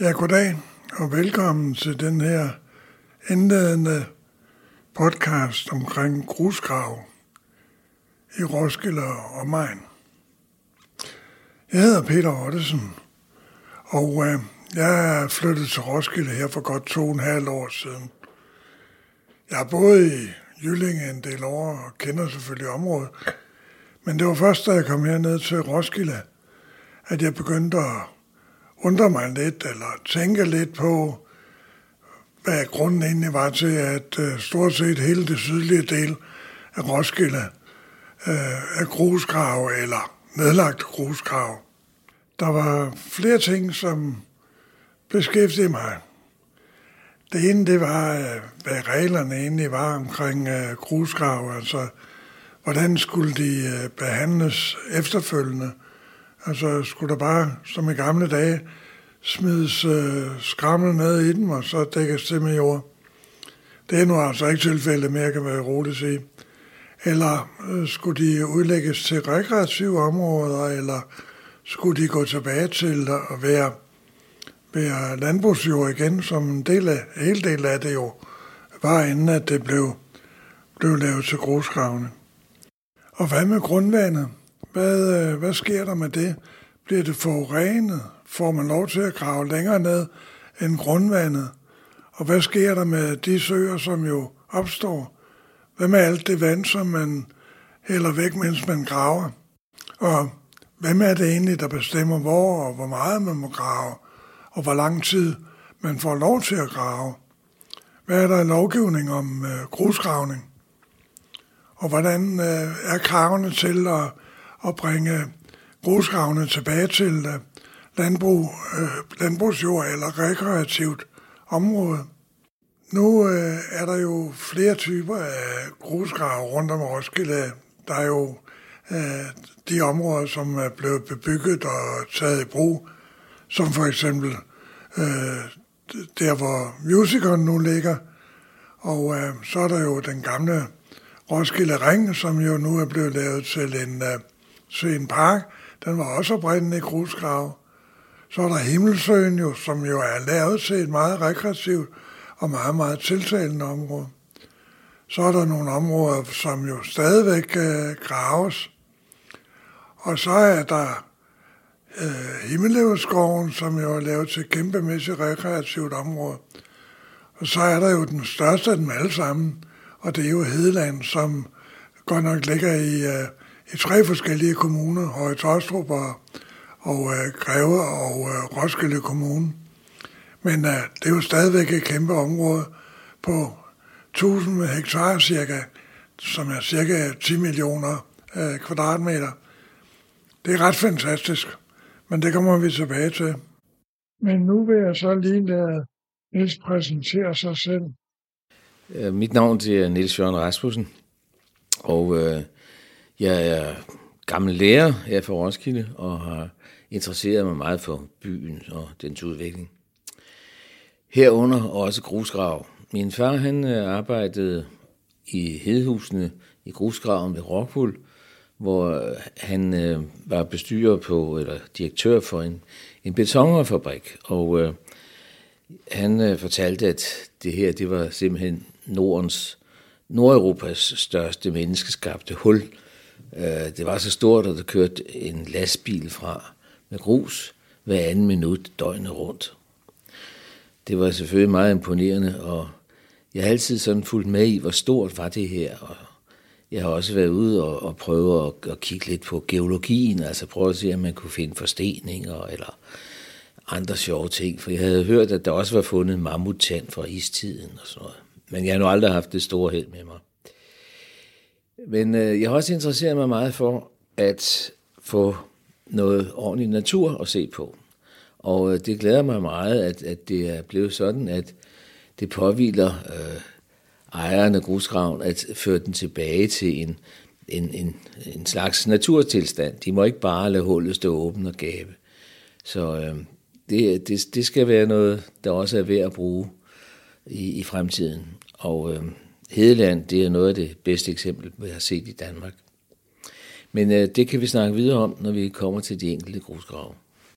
Ja, goddag og velkommen til den her indledende podcast omkring grusgrav i Roskilde og Main. Jeg hedder Peter Ottesen, og øh, jeg er flyttet til Roskilde her for godt to og en halv år siden. Jeg har boet i Jyllinge en del år og kender selvfølgelig området, men det var først, da jeg kom herned til Roskilde, at jeg begyndte at undre mig lidt, eller tænke lidt på, hvad grunden egentlig var til, at øh, stort set hele det sydlige del af Roskilde øh, er grusgrav eller nedlagt grusgrav. Der var flere ting, som beskæftigede mig. Det ene, det var, øh, hvad reglerne egentlig var omkring øh, uh, grusgrav, altså hvordan skulle de behandles efterfølgende. Altså skulle der bare, som i gamle dage, smides øh, skrammel ned i den, og så dækkes det med jord. Det er nu altså ikke tilfældet mere, kan være roligt sige. Eller øh, skulle de udlægges til rekreative områder, eller skulle de gå tilbage til at være, være landbrugsjord igen, som en del af, hele del af det jo var, inden at det blev, blev lavet til grusgravene. Og hvad med grundvandet? Hvad, øh, hvad sker der med det? Bliver det forurenet? Får man lov til at grave længere ned end grundvandet? Og hvad sker der med de søer, som jo opstår? Hvad med alt det vand, som man hælder væk, mens man graver? Og hvem er det egentlig, der bestemmer, hvor og hvor meget man må grave? Og hvor lang tid man får lov til at grave? Hvad er der i lovgivning om øh, grusgravning? Og hvordan øh, er kravene til at, at bringe grusgravene tilbage til øh, landbrug, øh, landbrugsjord eller rekreativt område. Nu øh, er der jo flere typer af grusgrave rundt om Roskilde. Der er jo øh, de områder, som er blevet bebygget og taget i brug, som for eksempel øh, der, hvor musicalen nu ligger. Og øh, så er der jo den gamle Roskilde Ring, som jo nu er blevet lavet til en, øh, Svend park. Den var også oprindeligt grusgrav. Så er der Himmelsøen jo, som jo er lavet til et meget rekreativt og meget, meget tiltalende område. Så er der nogle områder, som jo stadigvæk øh, graves. Og så er der øh, Himmelleveskoven, som jo er lavet til et kæmpemæssigt rekreativt område. Og så er der jo den største af dem alle sammen, og det er jo Hedeland, som godt nok ligger i, øh, i tre forskellige kommuner, Høje Tostrup og, og øh, Greve og øh, Roskilde Kommune. Men øh, det er jo stadigvæk et kæmpe område på 1000 hektar cirka, som er cirka 10 millioner øh, kvadratmeter. Det er ret fantastisk, men det kommer vi tilbage til. Men nu vil jeg så lige lade Niels præsentere sig selv. Mit navn er Niels Jørgen Rasmussen, og øh, jeg er gammel lærer her fra Roskilde og har interesseret mig meget for byen og dens udvikling. Herunder også grusgrav. Min far han øh, arbejdede i Hedhusene i grusgraven ved Rockwool, hvor øh, han øh, var bestyrer på, eller direktør for en, en betonfabrik. Og øh, han øh, fortalte, at det her, det var simpelthen Nordens, Nordeuropas største menneskeskabte hul. Øh, det var så stort, at der kørte en lastbil fra med grus hver anden minut døgnet rundt. Det var selvfølgelig meget imponerende, og jeg har altid sådan fulgt med i, hvor stort var det her, og jeg har også været ude og, og prøve at, at kigge lidt på geologien, altså prøve at se, om man kunne finde forsteninger eller andre sjove ting, for jeg havde hørt, at der også var fundet mammuttand fra istiden og sådan noget. Men jeg har nu aldrig haft det store held med mig. Men øh, jeg har også interesseret mig meget for at få noget ordentlig natur at se på. Og øh, det glæder mig meget, at, at det er blevet sådan, at det påviler øh, ejeren af grusgraven at føre den tilbage til en, en, en, en slags naturtilstand. De må ikke bare lade hullet stå åbent og gabe. Så øh, det, det, det skal være noget, der også er værd at bruge i, i fremtiden. Og øh, Hedeland, det er noget af det bedste eksempel, vi har set i Danmark. Men øh, det kan vi snakke videre om, når vi kommer til de enkelte grusgrave.